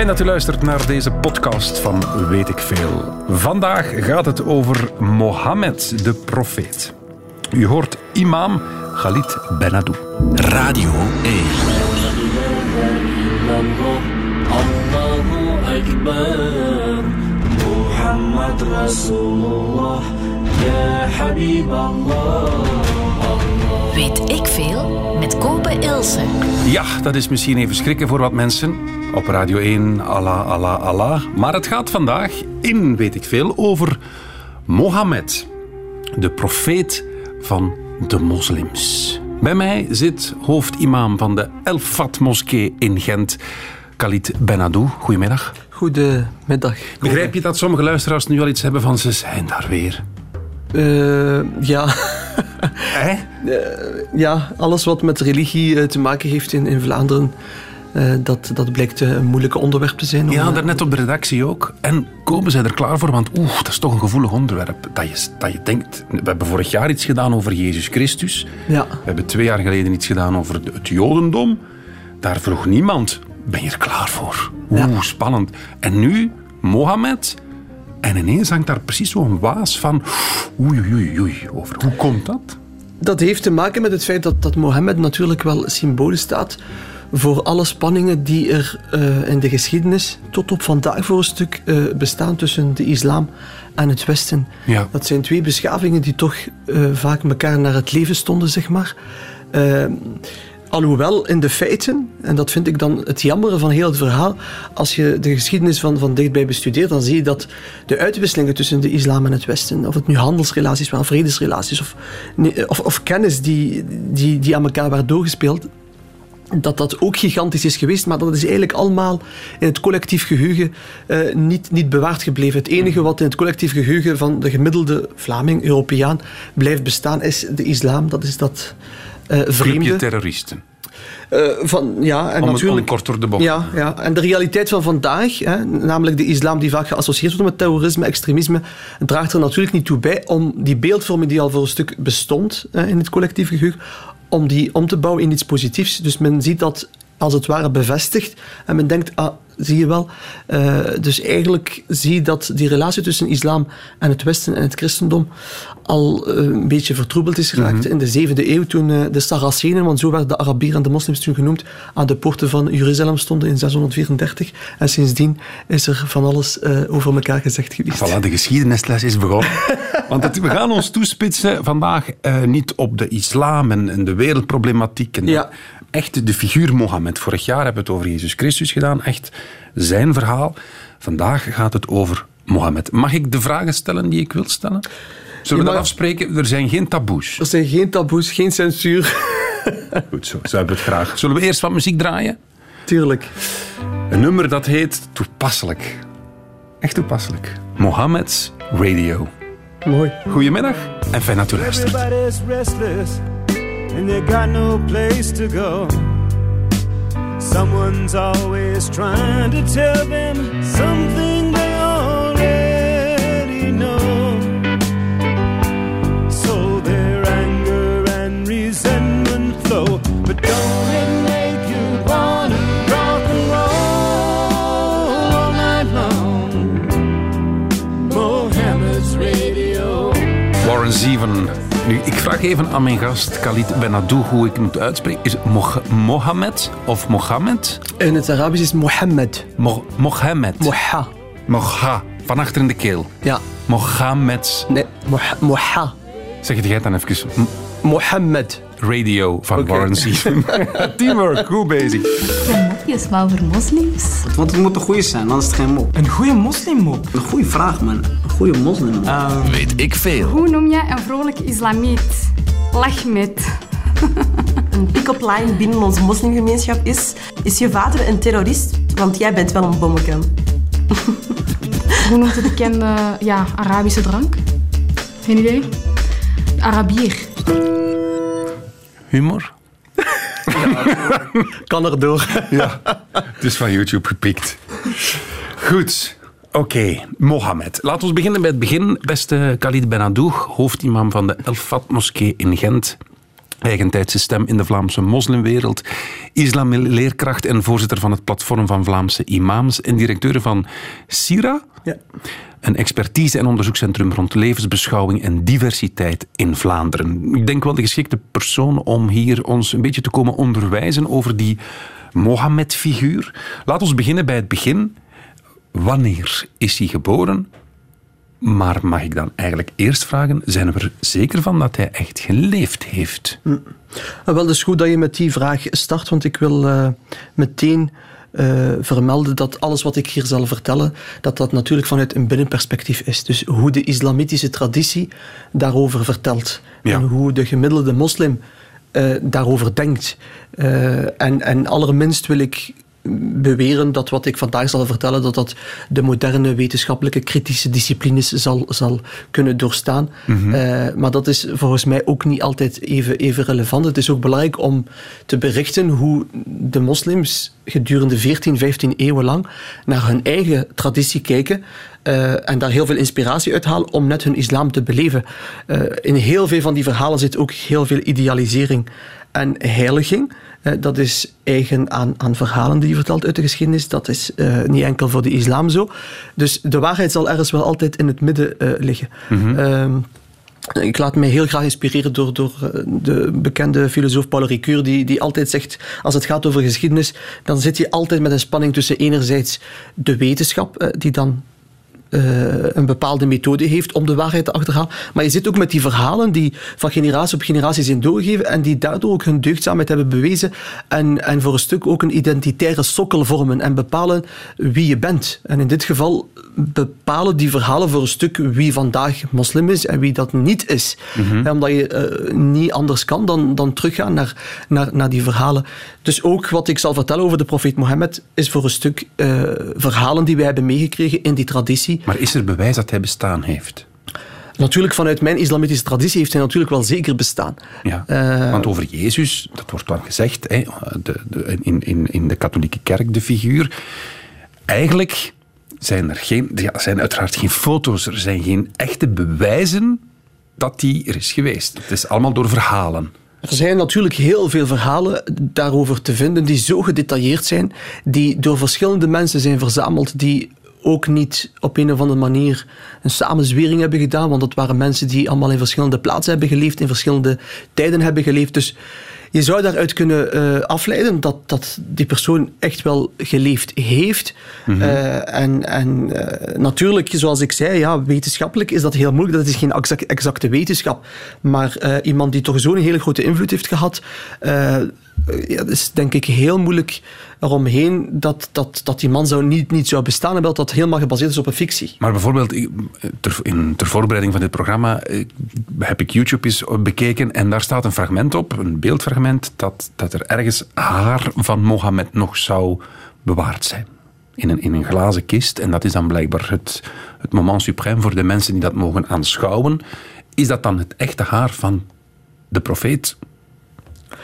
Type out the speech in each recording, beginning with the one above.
Fijn dat u luistert naar deze podcast van Weet ik Veel. Vandaag gaat het over Mohammed, de profeet. U hoort imam Khalid Benadou. Radio 1. Muhammad Rasulullah, ya Habib Allah. Weet ik veel met Kobe Ilse. Ja, dat is misschien even schrikken voor wat mensen. Op Radio 1, Allah, Allah, Allah. Maar het gaat vandaag in, weet ik veel, over Mohammed. De profeet van de moslims. Bij mij zit hoofdimam van de El Fat moskee in Gent, Khalid Benadou. Goedemiddag. Goedemiddag. Begrijp je dat sommige luisteraars nu al iets hebben van ze zijn daar weer? Eh, ja. Hè? ja, alles wat met religie eh, te maken heeft in, in Vlaanderen, eh, dat, dat blijkt eh, een moeilijke onderwerp te zijn. Ja, eh, daarnet op de redactie ook. En komen zij er klaar voor? Want oeh, dat is toch een gevoelig onderwerp. Dat je, dat je denkt... We hebben vorig jaar iets gedaan over Jezus Christus. Ja. We hebben twee jaar geleden iets gedaan over het het Jodendom. Daar vroeg niemand, ben je er klaar voor? Oeh, Ja. spannend. En nu, Mohammed... En ineens hangt daar precies zo'n waas van... Oei, oei, oei, over. Hoe komt dat? Dat heeft te maken met het feit dat, dat Mohammed natuurlijk wel symbolisch staat voor alle spanningen die er eh, in de geschiedenis tot op vandaag voor een stuk eh, bestaan tussen de islam en het Westen. Ja. Dat zijn twee beschavingen die toch eh, vaak elkaar naar het leven stonden, zeg maar. Eh, alhoewel in de feiten, en dat vind ik dan het jammere van heel het verhaal, als je de geschiedenis van, van dichtbij bestudeert, dan zie je dat de uitwisselingen tussen de islam en het Westen, of het nu handelsrelaties waren, vredesrelaties, of, nee, of, of kennis die, die, die aan elkaar werd doorgespeeld, dat dat ook gigantisch is geweest, maar dat is eigenlijk allemaal in het collectief geheugen eh, niet, niet bewaard gebleven. Het enige wat in het collectief geheugen van de gemiddelde Vlaming, Europeaan, blijft bestaan, is de islam. Dat is dat eh Clubje vreemde. terroristen. Eh, van, ja, en Om het natuurlijk... kort door de bocht. Ja, ja, en de realiteit van vandaag, hè, namelijk de islam die vaak geassocieerd wordt met terrorisme, extremisme, draagt er natuurlijk niet toe bij om die beeldvorming die al voor een stuk bestond hè, in het collectief geheugen, om die om te bouwen in iets positiefs. Dus men ziet dat als het ware bevestigd en men denkt, ah, zie je wel. Eh, dus eigenlijk zie je dat die relatie tussen islam en het Westen en het christendom al eh, een beetje vertroebeld is geraakt in de zevende eeuw toen eh, de Saracenen, want zo werden de Arabieren en de moslims toen genoemd, aan de poorten van Jeruzalem stonden in 634. En sindsdien is er van alles over elkaar gezegd geweest. Voilà, de geschiedenisles is begonnen. Want het- we gaan ons toespitsen vandaag niet op de islam en, en de wereldproblematiek. En Ja. Echt de figuur Mohammed. Vorig jaar hebben we het over Jezus Christus gedaan. Echt zijn verhaal. Vandaag gaat het over Mohammed. Mag ik de vragen stellen die ik wil stellen? Zullen we dat afspreken? Er zijn geen taboes. Er zijn geen taboes, geen censuur. Goed zo, zo hebben we het graag. Zullen we eerst wat muziek draaien? Tuurlijk. Een nummer dat heet Toepasselijk. Echt toepasselijk. Mohammed's Radio. Mooi. Goedemiddag en fijn dat u luistert. Someone's always trying to tell them something they already know. So their anger and resentment flow. But don't it make you wanna rock and roll all night long? Mohammed's radio. Warren Zeven. Nu, ik vraag even aan mijn gast Khalid Benadou hoe ik moet uitspreken. Is het Moh- Mohammed of Mohammed? In het Arabisch is Mohammed. Mo Mohammed. Moha. Moha. Van achter in de keel. Ja. Mohammed. Nee, Moha. Moha. Zeg het jij dan even. M- Mohammed. Radio van Oké. Warren Zeven. Teamwork, goed bezig. mopjes, maar voor moslims. Want het moet een goede zijn, anders is het geen mop. Een goede moslimmop. Een goede vraag, man. Een goede moslim. Weet ik veel. Hoe noem je een vrolijke islamiet? Lachmet. Een pick-up line binnen onze moslimgemeenschap is... Is je vader een terrorist? Want jij bent wel een bommeke. Hoe noemt de bekende ja, Arabische drank? Geen idee? Arabier. Humor? Kan erdoor. Ja, het is van YouTube gepikt. Goed. Oké, Mohammed. Laten we beginnen bij het begin. Beste Khalid Benadou, hoofdimam van de El Fat moskee in Gent. eigentijdse stem in de Vlaamse moslimwereld, islamleerkracht en voorzitter van het platform van Vlaamse imams en directeur van SIRA, Ja. een expertise- en onderzoekscentrum rond levensbeschouwing en diversiteit in Vlaanderen. Ik denk wel de geschikte persoon om hier ons een beetje te komen onderwijzen over die Mohammed-figuur. Laat ons beginnen bij het begin. Wanneer is hij geboren? Maar mag ik dan eigenlijk eerst vragen, zijn we er zeker van dat hij echt geleefd heeft? Ah, Wel, het is goed dat je met die vraag start, want ik wil eh, meteen eh, vermelden dat alles wat ik hier zal vertellen, dat dat natuurlijk vanuit een binnenperspectief is. Dus hoe de islamitische traditie daarover vertelt. Ja. En hoe de gemiddelde moslim eh, daarover denkt. En, en allerminst wil ik beweren dat wat ik vandaag zal vertellen, dat dat de moderne wetenschappelijke kritische disciplines zal, zal kunnen doorstaan. Eh, maar dat is volgens mij ook niet altijd even, even relevant. Het is ook belangrijk om te berichten hoe de moslims gedurende 14, 15 eeuwen lang naar hun eigen traditie kijken eh, en daar heel veel inspiratie uithalen om net hun islam te beleven. Eh, in heel veel van die verhalen zit ook heel veel idealisering en heiliging. Eh, dat is eigen aan, aan verhalen die je vertelt uit de geschiedenis. Dat is eh, niet enkel voor de islam zo. Dus de waarheid zal ergens wel altijd in het midden eh, liggen. Ehm, ik laat mij heel graag inspireren door, door de bekende filosoof Paul Ricoeur, die, die altijd zegt, als het gaat over geschiedenis, dan zit je altijd met een spanning tussen enerzijds de wetenschap, die dan een bepaalde methode heeft om de waarheid te achterhalen. Maar je zit ook met die verhalen die van generatie op generatie zijn doorgegeven en die daardoor ook hun deugdzaamheid hebben bewezen en, en voor een stuk ook een identitaire sokkel vormen en bepalen wie je bent. En in dit geval bepalen die verhalen voor een stuk wie vandaag moslim is en wie dat niet is. Eh, Omdat je eh, niet anders kan dan, dan teruggaan naar, naar, naar die verhalen. Dus ook wat ik zal vertellen over de profeet Mohammed is voor een stuk eh, verhalen die wij hebben meegekregen in die traditie. Maar is er bewijs dat hij bestaan heeft? Natuurlijk, vanuit mijn islamitische traditie heeft hij natuurlijk wel zeker bestaan. Ja, Eh, want over Jezus, dat wordt dan gezegd hè, de, de, in, in, in de katholieke kerk, de figuur. Eigenlijk zijn er geen, ja, zijn uiteraard geen foto's, er zijn geen echte bewijzen dat die er is geweest. Het is allemaal door verhalen. Er zijn natuurlijk heel veel verhalen daarover te vinden die zo gedetailleerd zijn, die door verschillende mensen zijn verzameld, die ook niet op een of andere manier een samenzwering hebben gedaan, want het waren mensen die allemaal in verschillende plaatsen hebben geleefd, in verschillende tijden hebben geleefd. Dus je zou daaruit kunnen eh, afleiden dat, dat die persoon echt wel geleefd heeft. Eh, en en eh, natuurlijk, zoals ik zei, ja, wetenschappelijk is dat heel moeilijk. Dat is geen exact- exacte wetenschap. Maar iemand die toch zo'n hele grote invloed heeft gehad, eh, ja, dat is denk ik heel moeilijk eromheen dat, dat, dat die man zou niet, niet zou bestaan en dat dat helemaal gebaseerd is op een fictie. Maar bijvoorbeeld, ter, in, ter voorbereiding van dit programma heb ik YouTube eens bekeken en daar staat een fragment op, een beeldfragment, dat, dat er ergens haar van Mohammed nog zou bewaard zijn. In een, in een glazen kist. En dat is dan blijkbaar het, het moment suprême voor de mensen die dat mogen aanschouwen. Is dat dan het echte haar van de profeet?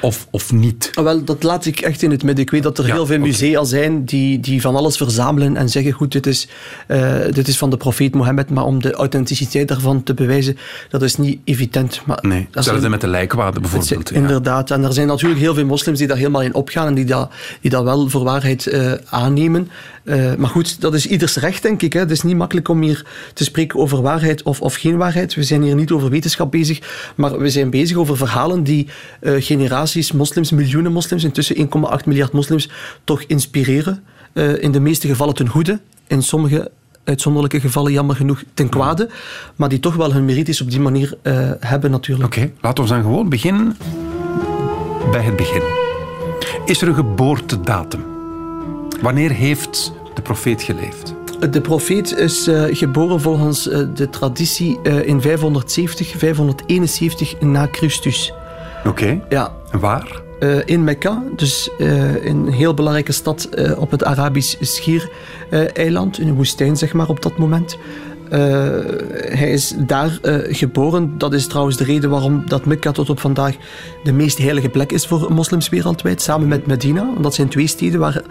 Of, of niet? Ah, Wel, dat laat ik echt in het midden. Ik weet dat er Ja, heel veel musea zijn die, die van alles verzamelen en zeggen, goed, dit is, eh, dit is van de profeet Mohammed, maar om de authenticiteit daarvan te bewijzen, dat is niet evident. Maar Nee, hetzelfde met de lijkwade het bijvoorbeeld. zijn- ja. Inderdaad. En er zijn natuurlijk heel veel moslims die daar helemaal in opgaan en die dat, die dat wel voor waarheid eh, aannemen. Eh, maar goed, dat is ieders recht, denk ik. Hè. Het is niet makkelijk om hier te spreken over waarheid of, of geen waarheid. We zijn hier niet over wetenschap bezig, maar we zijn bezig over verhalen die eh, generaties moslims, miljoenen moslims, intussen 1,8 miljard moslims, toch inspireren. Eh, in de meeste gevallen ten goede, in sommige uitzonderlijke gevallen jammer genoeg ten kwade, maar die toch wel hun merites op die manier hebben natuurlijk. Oké, laten we dan gewoon beginnen bij het begin. Is er een geboortedatum? Wanneer heeft de profeet geleefd? De profeet is eh, geboren volgens eh, de traditie eh, in 570, 571 na Christus. Oké, Ja, en waar? in Mekka, dus in een heel belangrijke stad op het Arabisch Schiereiland, in een woestijn zeg maar op dat moment. Eh, hij is daar eh, geboren. Dat is trouwens de reden waarom dat Mekka tot op vandaag de meest heilige plek is voor moslims wereldwijd. Samen met Medina. Dat zijn twee steden waar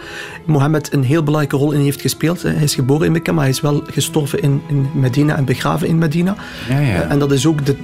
Mohammed een heel belangrijke rol in heeft gespeeld. Hij is geboren in Mekka, maar hij is wel gestorven in, in Medina en begraven in Medina. Ja, ja. Eh, en dat is ook de,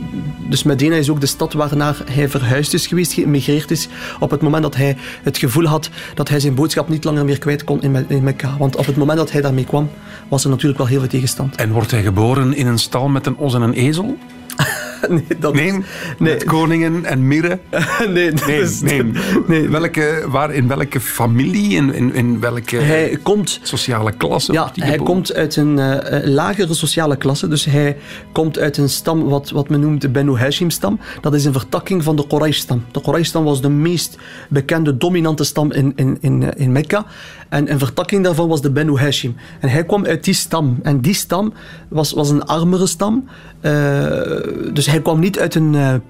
dus Medina is ook de stad waarnaar hij verhuisd is geweest, geëmigreerd is. Op het moment dat hij het gevoel had dat hij zijn boodschap niet langer meer kwijt kon in, in Mekka. Want op het moment dat hij daarmee kwam, was er natuurlijk wel heel veel tegenstand. En wordt hij geboren in een stal met een os en een ezel? nee, dat Nee, nee. met koningen en mirren? nee, dat Nee, is- nee. nee. Welke, waar, in welke familie, in, in, in welke Hij komt sociale klasse Ja, hij geboren? komt uit een eh, eh, lagere sociale klasse. Dus hij komt uit een stam wat, wat men noemt de Benu Hashim-stam. Dat is een vertakking van de Quraysh-stam. De Quraysh-stam was de meest bekende, dominante stam in, in, in, eh, in Mekka. En een vertakking daarvan was de Benu Hashim. En hij kwam uit die stam. En die stam was, was een armere stam. Eh, dus hij kwam niet uit een...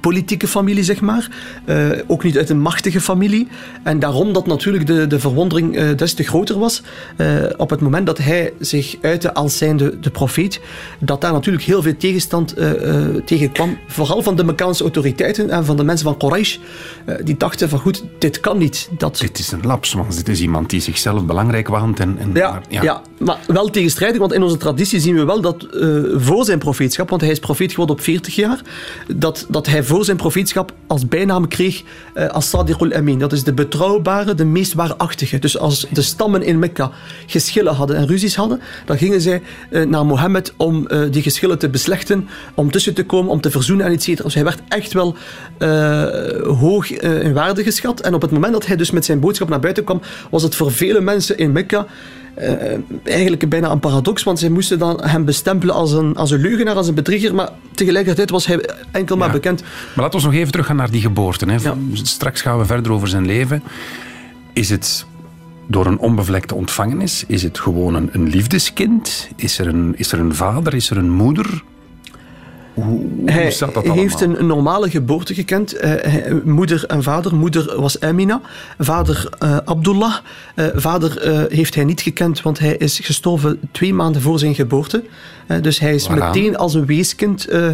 politieke familie, zeg maar. Eh, ook niet uit een machtige familie. En daarom dat natuurlijk de, de verwondering eh, des te groter was. eh, op het moment dat hij zich uitte als zijnde de profeet, dat daar natuurlijk heel veel tegenstand tegen kwam. Vooral van de Mekkaanse autoriteiten en van de mensen van Quraysh. die dachten van goed, dit kan niet. Dat, Dit is een laps, want dit is iemand die zichzelf belangrijk waant. En, en, ja, maar- ja. maar wel tegenstrijdig, want in onze traditie zien we wel dat voor zijn profeetschap, want hij is profeet geworden op 40 jaar, dat, dat hij voor zijn profeetschap als bijnaam kreeg eh, als Sadiqul Amin. Dat is de betrouwbare, de meest waarachtige. Dus als de stammen in Mekka geschillen hadden en ruzies hadden, dan gingen zij eh, naar Mohammed om eh, die geschillen te beslechten, om tussen te komen, om te verzoenen en et cetera. Dus hij werd echt wel eh, hoog eh, in waarde geschat. En op het moment dat hij dus met zijn boodschap naar buiten kwam, was het voor vele mensen in Mekka eh, eigenlijk bijna een paradox, want zij moesten dan hem bestempelen als een, als een leugenaar, als een bedrieger, maar tegelijkertijd was hij enkel maar bekend. Maar laten we nog even teruggaan naar die geboorte. Hè. Straks gaan we verder over zijn leven. Is het door een onbevlekte ontvangenis? Is het gewoon een, een liefdeskind? Is er een, is er een vader? Is er een moeder? Hoe, Hij staat dat allemaal? heeft een normale geboorte gekend. Eh, hij- moeder en vader. Moeder was Amina. Vader eh, Abdullah. Eh, vader eh, heeft hij niet gekend, want hij is gestorven twee maanden voor zijn geboorte. Eh, dus hij is meteen als een weeskind eh,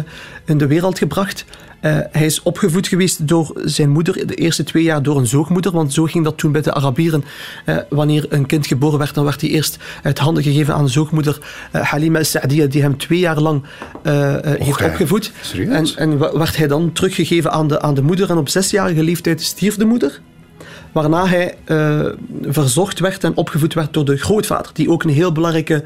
in de wereld gebracht. Eh, hij is opgevoed geweest door zijn moeder, de eerste twee jaar door een zoogmoeder, want zo ging dat toen bij de Arabieren. Eh, wanneer een kind geboren werd, dan werd hij eerst uit handen gegeven aan de zoogmoeder eh, Halima Sa'diya, die hem twee jaar lang heeft opgevoed. Serieus? En, en werd hij dan teruggegeven aan de, aan de moeder. En op zesjarige leeftijd stierf de moeder. Waarna hij eh, verzorgd werd en opgevoed werd door de grootvader, die ook een heel belangrijke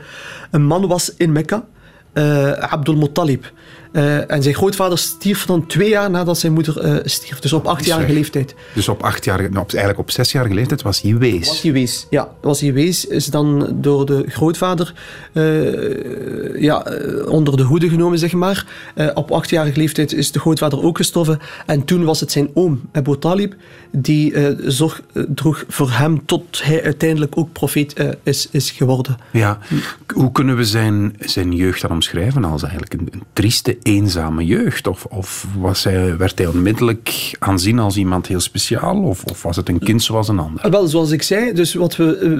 een man was in Mekka, eh Abdul Muttalib. Eh, en zijn grootvader stierf dan twee jaar nadat zijn moeder eh, stierf, dus op achtjarige weg. leeftijd. Dus op achtjarige, nou, op- eigenlijk op zesjarige leeftijd was hij wees. Was hij wees. Ja, was hij wees. Is dan door de grootvader eh, ja, eh, onder de hoede genomen, zeg maar. Eh, op achtjarige leeftijd is de grootvader ook gestorven. En toen was het zijn oom, Abu Talib, die eh, zorg eh, droeg voor hem tot hij uiteindelijk ook profeet eh, is, is geworden. Ja. Hoe kunnen we zijn, zijn jeugd dan omschrijven als eigenlijk een, een trieste, eenzame jeugd? Of, of was hij, werd hij onmiddellijk aanzien als iemand heel speciaal? Of, of was het een kind zoals een ander? Wel, zoals ik zei, dus wat we eh,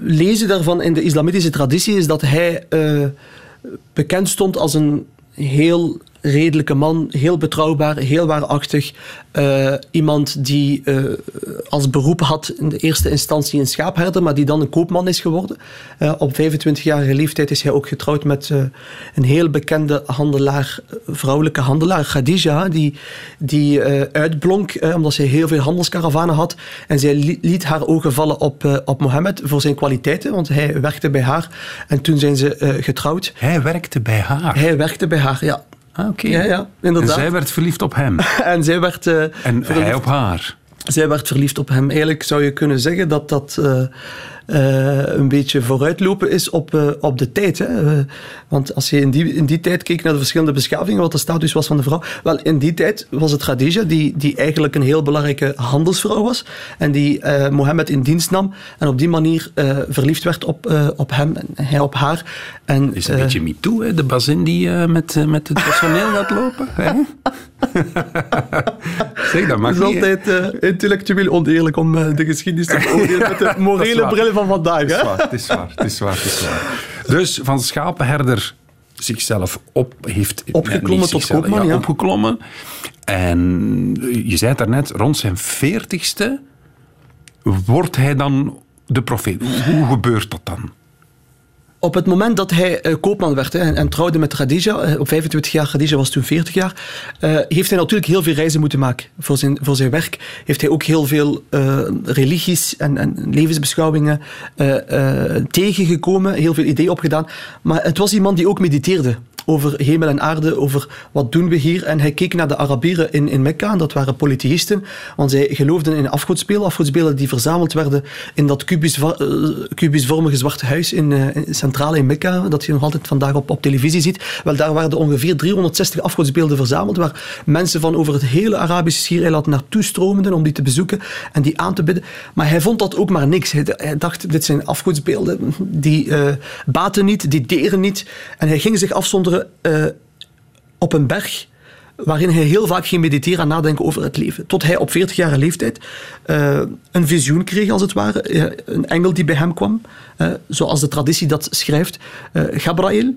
lezen daarvan in de islamitische traditie is dat hij eh, bekend stond als een heel redelijke man, heel betrouwbaar, heel waarachtig. Eh, iemand die eh, als beroep had in de eerste instantie een schaapherder, maar die dan een koopman is geworden. Eh, op 25-jarige leeftijd is hij ook getrouwd met een heel bekende handelaar, vrouwelijke handelaar, Khadija, die, die uitblonk omdat zij heel veel handelskaravanen had. En zij li- liet haar ogen vallen op, op Mohammed voor zijn kwaliteiten, want hij werkte bij haar. En toen zijn ze getrouwd. Hij werkte bij haar. Hij werkte bij haar, ja. Ah, oké. Ja, ja, En inderdaad. zij werd verliefd op hem. En zij werd, eh, En verliefd, hij op haar. zij werd verliefd op hem. Eigenlijk zou je kunnen zeggen dat dat eh, een beetje vooruitlopen is op, eh, op de tijd. Hè? Eh, want als je in die, in die tijd keek naar de verschillende beschavingen, wat de status was van de vrouw. Wel, in die tijd was het Khadija, die, die eigenlijk een heel belangrijke handelsvrouw was. En die eh, Mohammed in dienst nam. En op die manier eh, verliefd werd op, eh, op hem en hij op haar. En, is een eh, beetje MeToo, hè? de bazin die eh, met, eh, met het personeel gaat lopen. Hè? zeg, dat mag Het is niet. altijd eh, intellectueel oneerlijk om eh, de geschiedenis te beoordelen met de morele bril van vandaag. Het is waar, het is waar, het is waar, het is waar. Dus van schapenherder zichzelf op heeft... Opgeklommen tot zichzelf, koopman, ja. Opgeklommen. En je zei het daarnet, rond zijn veertigste wordt hij dan de profeet. Hoe, hoe gebeurt dat dan? Op het moment dat hij eh, koopman werd hè, en, trouwde met Khadija, eh, op 25 jaar, Khadija was toen 40 jaar, eh, heeft hij natuurlijk heel veel reizen moeten maken. Voor zijn, voor zijn werk heeft hij ook heel veel religies en, en levensbeschouwingen tegengekomen, heel veel ideeën opgedaan. Maar het was iemand die ook mediteerde over hemel en aarde, over wat doen we hier. En hij keek naar de Arabieren in, in Mekka, en dat waren polytheïsten, want zij geloofden in afgodsbeelden, afgodsbeelden die verzameld werden in dat eh, kubusvormige zwarte huis in, eh, in- centraal in Mekka, dat je nog altijd vandaag op, op televisie ziet. Wel, daar waren ongeveer 360 afgodsbeelden verzameld, waar mensen van over het hele Arabische schiereiland naartoe stroomden om die te bezoeken en die aan te bidden. Maar hij vond dat ook maar niks. Hij, dacht, dit zijn afgodsbeelden, die eh, baten niet, die deren niet. En hij ging zich afzonderen eh, op een berg waarin hij heel vaak ging mediteren en nadenken over het leven. Tot hij op 40-jarige leeftijd eh, een visioen kreeg, als het ware. Eh, een engel die bij hem kwam, zoals de traditie dat schrijft. Gabriel.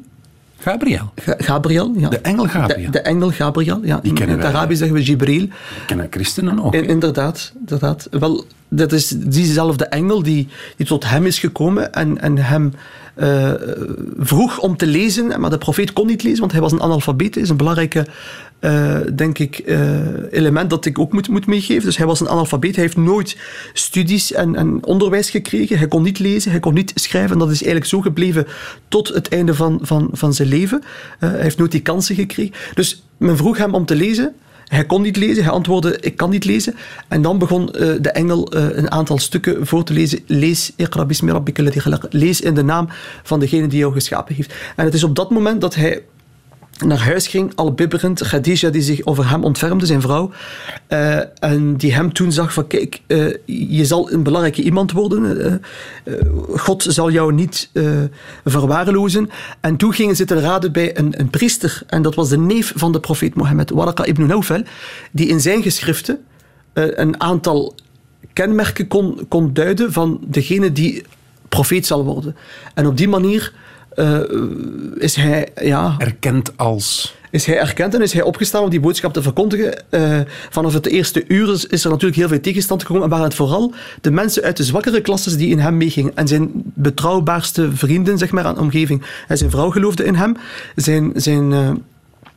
Gabriel. Ga- Gabriel, ja. De engel Gabriel. De, de engel Gabriel, ja. Die In kennen het wij. Arabisch zeggen we Jibril. Kennen christenen ook. In- inderdaad, inderdaad. Wel, dat is diezelfde engel die, die tot hem is gekomen en, en hem eh, vroeg om te lezen. Maar de profeet kon niet lezen, want hij was een analfabeet. Dat is een belangrijke, eh, denk ik, eh, element dat ik ook moet, moet meegeven. Dus hij was een analfabeet. Hij heeft nooit studies en, en onderwijs gekregen. Hij kon niet lezen, hij kon niet schrijven. En dat is eigenlijk zo gebleven tot het einde van, van, van zijn leven. Hij heeft nooit die kansen gekregen. Dus men vroeg hem om te lezen. Hij kon niet lezen, hij antwoordde, ik kan niet lezen. En dan begon eh, de engel eh, een aantal stukken voor te lezen. Lees. Lees in de naam van degene die jou geschapen heeft. En het is op dat moment dat hij naar huis ging, al bibberend. Khadija die zich over hem ontfermde, zijn vrouw. eh, en die hem toen zag van, kijk, eh, je zal een belangrijke iemand worden. eh, God zal jou niet verwaarlozen. En toen gingen ze te raden bij een, een priester. En dat was de neef van de profeet Mohammed, Waraka ibn Nawfal. Die in zijn geschriften een aantal kenmerken kon, kon duiden van degene die profeet zal worden. En op die manier eh, is hij... Ja, Erkend als... is hij erkend en is hij opgestaan om die boodschap te verkondigen. Eh, vanaf het eerste uur is, is er natuurlijk heel veel tegenstand gekomen. En waren het vooral de mensen uit de zwakkere klasses die in hem meegingen. En zijn betrouwbaarste vrienden, zeg maar, aan de omgeving. En zijn vrouw geloofde in hem. Zijn... zijn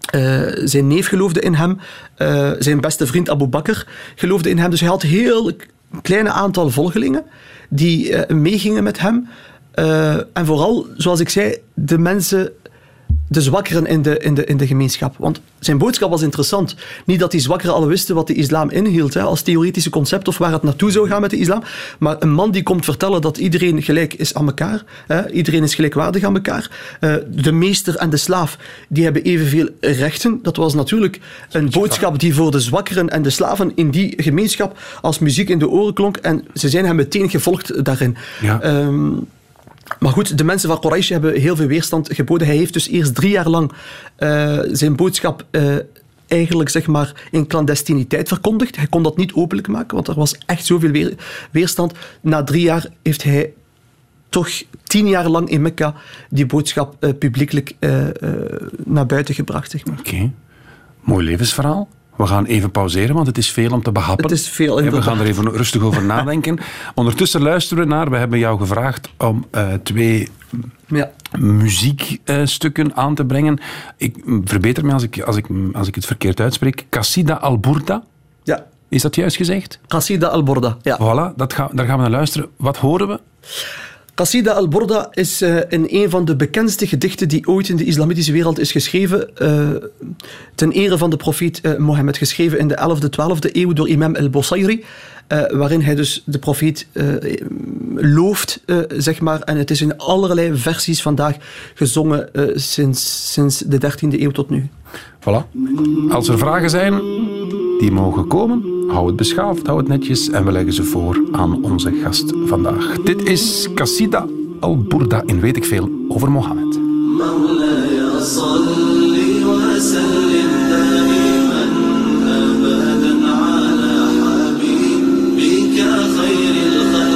eh, zijn neef geloofde in hem. Eh, zijn beste vriend Abu Bakr geloofde in hem. Dus hij had heel kleine aantal volgelingen die eh, meegingen met hem. Eh, en vooral, zoals ik zei, de mensen de zwakkeren in de, in, de, in de gemeenschap. Want zijn boodschap was interessant. Niet dat die zwakkeren al wisten wat de islam inhield, hè, als theoretische concept of waar het naartoe zou gaan met de islam. Maar een man die komt vertellen dat iedereen gelijk is aan elkaar. Hè, iedereen is gelijkwaardig aan elkaar. Eh, de meester en de slaaf, die hebben evenveel rechten. Dat was natuurlijk een boodschap die voor de zwakkeren en de slaven in die gemeenschap als muziek in de oren klonk. En ze zijn hem meteen gevolgd daarin. Ja. Ehm, maar goed, de mensen van Quraysh hebben heel veel weerstand geboden. Hij heeft dus eerst drie jaar lang eh, zijn boodschap eh, eigenlijk zeg maar in clandestiniteit verkondigd. Hij kon dat niet openlijk maken, want er was echt zoveel weer, weerstand. Na drie jaar heeft hij toch tien jaar lang in Mekka die boodschap eh, publiekelijk naar buiten gebracht. Zeg maar. Oké. Mooi levensverhaal. We gaan even pauzeren, want het is veel om te behappen. Het is veel, En we inderdaad. gaan er even rustig over nadenken. Ondertussen luisteren we naar... We hebben jou gevraagd om eh, twee Ja. muziekstukken aan te brengen. Ik verbeter me als ik, als, ik, als ik het verkeerd uitspreek. Cassida al Burda. ja. Is dat juist gezegd? Qasida al-Borda. Ja. Voilà, dat ga, daar gaan we naar luisteren. Wat horen we? Qasida al-Borda is eh, in een van de bekendste gedichten die ooit in de islamitische wereld is geschreven. eh, ten ere van de profeet eh, Mohammed. Geschreven in de 11e, 12e eeuw door imam al-Busayri. eh, waarin hij dus de profeet looft, zeg maar. En het is in allerlei versies vandaag gezongen sinds, sinds de 13e eeuw tot nu. Voilà. Als er vragen zijn, die mogen komen. Hou het beschaafd, hou het netjes en we leggen ze voor aan onze gast vandaag. Dit is Cassida al-Burda in Weet ik Veel over Mohammed. مولاي صل وسلم دائما ابدا على حبيبك خير الخلق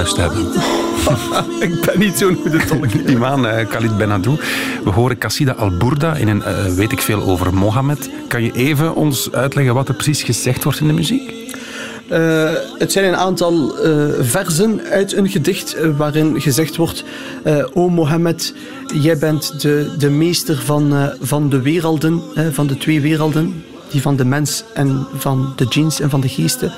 Huis te hebben. Ik ben niet zo'n goede tolk. Imam eh, Khalid Benadou. We horen Qassida al-Burda in een eh, weet ik veel over Mohammed. Kan je even ons uitleggen wat er precies gezegd wordt in de muziek? Eh, het zijn een aantal eh, versen uit een gedicht waarin gezegd wordt: eh, O Mohammed, jij bent de, de meester van, eh, van de werelden, van de twee werelden, die van de mens en van de djinns en van de geesten.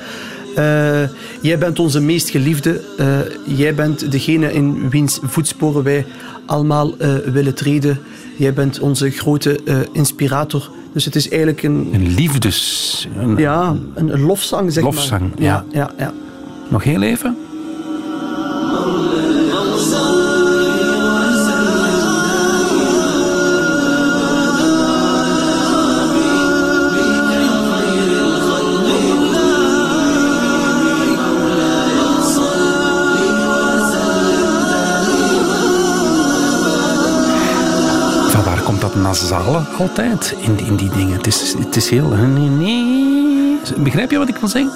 Eh, jij bent onze meest geliefde. Eh, jij bent degene in wiens voetsporen wij allemaal eh, willen treden. Jij bent onze grote inspirator. Dus het is eigenlijk een, Een liefdes... Een, ja, een, een lofzang, zeg Lofzang, maar. ja. ja, ja. Nog heel even? Nasale altijd in die, in die dingen? Het is, het is heel... Nee, nee. Begrijp je wat ik wil zeggen?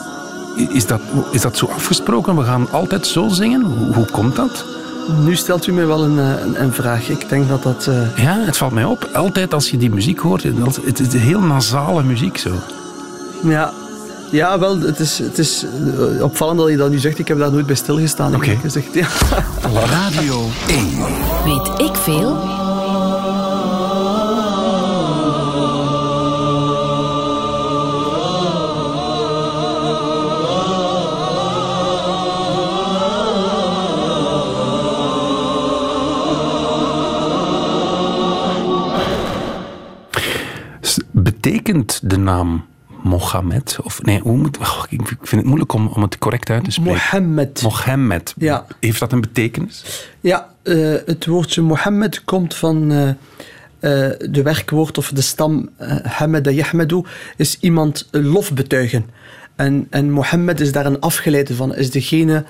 Is dat, is dat zo afgesproken? We gaan altijd zo zingen? Hoe, hoe komt dat? Nu stelt u mij wel een, eh, een, een vraag. Ik denk dat dat... eh, Ja, het valt mij op. Altijd als je die muziek hoort, het is heel nasale muziek zo. ja, ja, wel, het is, het is eh, opvallend dat je dat nu zegt. Ik heb daar nooit bij stilgestaan. Oké. Ja. Radio 1. Weet ik veel? Betekent de naam Mohammed, of nee, hoe moet, oh, ik vind het moeilijk om, om het correct uit te spreken. Mohammed. Mohammed. Ja. Heeft dat een betekenis? Ja, eh, het woordje Mohammed komt van eh, de werkwoord of de stam Hamada Yahmedu, is iemand lof betuigen. En, en Mohammed is daar een afgeleide van, is degene,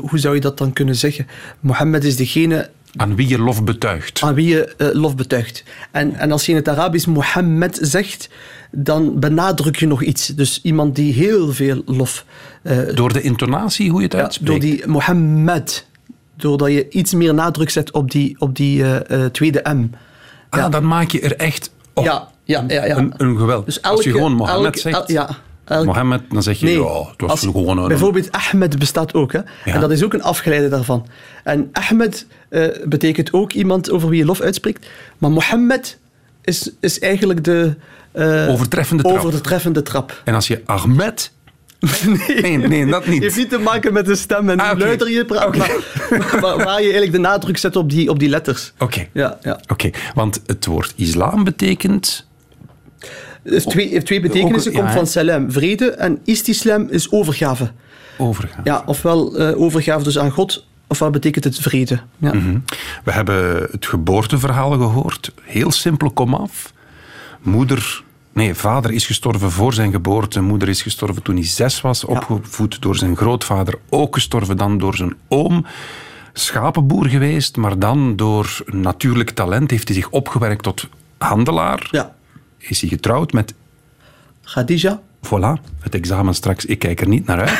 hoe zou je dat dan kunnen zeggen? Mohammed is degene Aan wie je lof betuigt. aan wie je eh, lof betuigt. En, en als je in het Arabisch Mohammed zegt, dan benadruk je nog iets. Dus iemand die heel veel lof eh, Door de intonatie, hoe je het ja, uitspreekt. door die Mohammed. Doordat je iets meer nadruk zet op die, op die eh, tweede M. Ah, dan maak je er echt op. Ja, ja, ja. ja. Een, een geweld. Dus als je gewoon Mohammed elke- zegt, el- ja, Mohammed, dan zeg je, Nee, ja, het was gewoon een... Bijvoorbeeld Ahmed bestaat ook. Hè? Ja. En dat is ook een afgeleide daarvan. En Ahmed eh, betekent ook iemand over wie je lof uitspreekt. Maar Mohammed is, is eigenlijk de... eh, Overtreffende trap. overtreffende trap. En als je Ahmed... Nee, nee, dat niet. heeft niet te maken met de stem en Ah, hoe luider je praat, maar waar je eigenlijk de nadruk zet op die, op die letters. Oké, Ja, ja. oké. Want het woord islam betekent... Het heeft twee, heeft twee betekenissen. Komt ja, van salam, vrede. En istislam is overgave. overgaan. Ja, ofwel eh, overgave dus aan God, ofwel betekent het vrede. Ja. Mhm. We hebben het geboorteverhaal gehoord. Heel simpel komaf. Moeder... Nee, vader is gestorven voor zijn geboorte. Moeder is gestorven toen hij zes was. Opgevoed door zijn grootvader. Ook gestorven dan door zijn oom. Schapenboer geweest, maar dan door natuurlijk talent heeft hij zich opgewerkt tot handelaar. ja. Is hij getrouwd met Khadija. Voilà, het examen straks. Ik kijk er niet naar uit.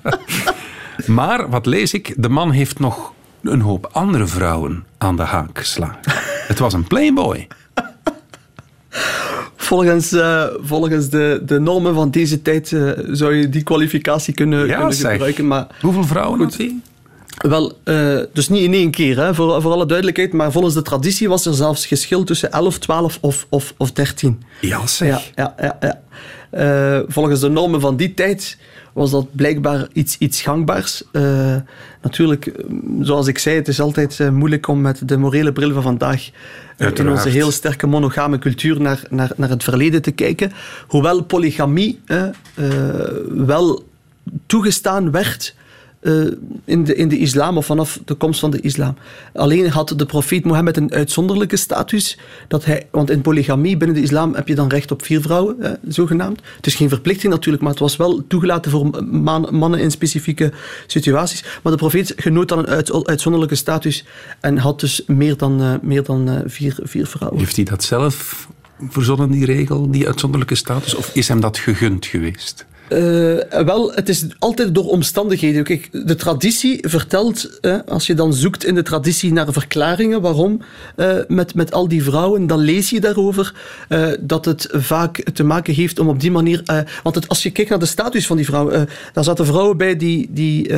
maar wat lees ik? De man heeft nog een hoop andere vrouwen aan de haak geslagen. Het was een playboy. Volgens, eh, volgens de, de normen van deze tijd eh, zou je die kwalificatie kunnen, Ja, kunnen gebruiken. Maar Hoeveel vrouwen Goed. had hij? Wel, eh, dus niet in één keer, hè, voor, voor alle duidelijkheid. Maar volgens de traditie was er zelfs geschil tussen 11, 12 of, of, of 13. Ja, zeg. Ja, ja, ja. ja. Eh, volgens de normen van die tijd was dat blijkbaar iets, iets gangbaars. Eh, natuurlijk, zoals ik zei, het is altijd moeilijk om met de morele bril van vandaag in onze heel sterke monogame cultuur naar, naar, naar het verleden te kijken. Hoewel polygamie wel toegestaan werd eh, in, de, in de islam of vanaf de komst van de islam. Alleen had de profeet Mohammed een uitzonderlijke status. Dat hij, want in polygamie binnen de islam heb je dan recht op vier vrouwen, eh, zogenaamd. Het is geen verplichting natuurlijk, maar het was wel toegelaten voor man- mannen in specifieke situaties. Maar de profeet genoot dan een uit- uitzonderlijke status en had dus meer dan, eh, meer dan eh, vier, vier vrouwen. Heeft hij dat zelf verzonnen, die regel, die uitzonderlijke status? Of is hem dat gegund geweest? Eh, wel, het is altijd door omstandigheden. De traditie vertelt, als je dan zoekt in de traditie naar verklaringen waarom eh, met, met al die vrouwen, dan lees je daarover eh, dat het vaak te maken heeft om op die manier. want als je kijkt naar de status van die vrouwen, daar zaten vrouwen bij die, die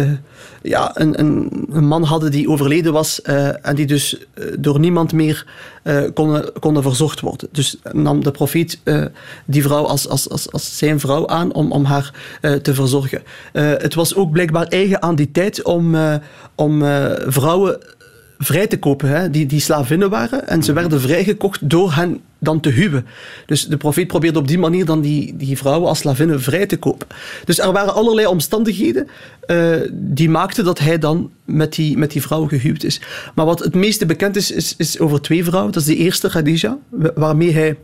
ja, een, een, een man hadden die overleden was en die dus door niemand meer konden, konden verzorgd worden. Dus nam de profeet die vrouw als, als, als, als zijn vrouw aan om, om haar eh, te verzorgen. Eh, het was ook blijkbaar eigen aan die tijd om, eh, om vrouwen vrij te kopen, hè, die, die slavinnen waren. En ze werden vrijgekocht door hen dan te huwen. Dus de profeet probeerde op die manier dan die, die vrouwen als slavinnen vrij te kopen. Dus er waren allerlei omstandigheden die maakten dat hij dan met die, met die vrouw gehuwd is. Maar wat het meeste bekend is, is, is over twee vrouwen. Dat is de eerste, Khadija, wa- waarmee hij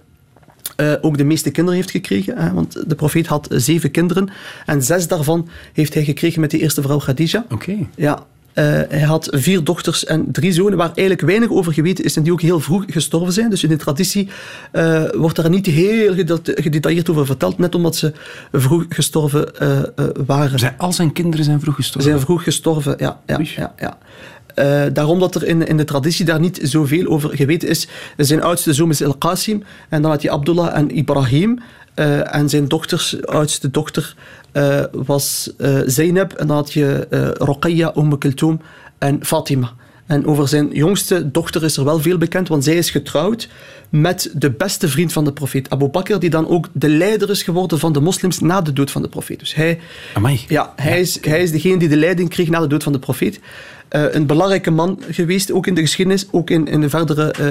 eh, ook de meeste kinderen heeft gekregen. Hè, want de profeet had zeven kinderen. En zes daarvan heeft hij gekregen met de eerste vrouw Khadija. Oké. Ja. eh, hij had vier dochters en drie zonen, waar eigenlijk weinig over geweten is en die ook heel vroeg gestorven zijn. Dus in de traditie eh, wordt daar niet heel gede- gedetailleerd over verteld, net omdat ze vroeg gestorven waren. Zijn, al zijn kinderen zijn vroeg Ze gestorven. zijn vroeg gestorven, ja. ja, ja, ja. Eh, daarom dat er in, in de traditie daar niet zoveel over geweten is. Zijn oudste zoon is El-Qasim, en dan had je Abdullah en Ibrahim. Eh, en zijn dochters, oudste dochter eh, was Zainab, en dan had je Ruqayya, Umm Kulthum en Fatima. En over zijn jongste dochter is er wel veel bekend, want zij is getrouwd met de beste vriend van de profeet, Abu Bakr, die dan ook de leider is geworden van de moslims na de dood van de profeet. Dus hij, Amai. ja, hij, is, hij is degene die de leiding kreeg na de dood van de profeet. Eh, een belangrijke man geweest, ook in de geschiedenis, ook in, in de verdere eh,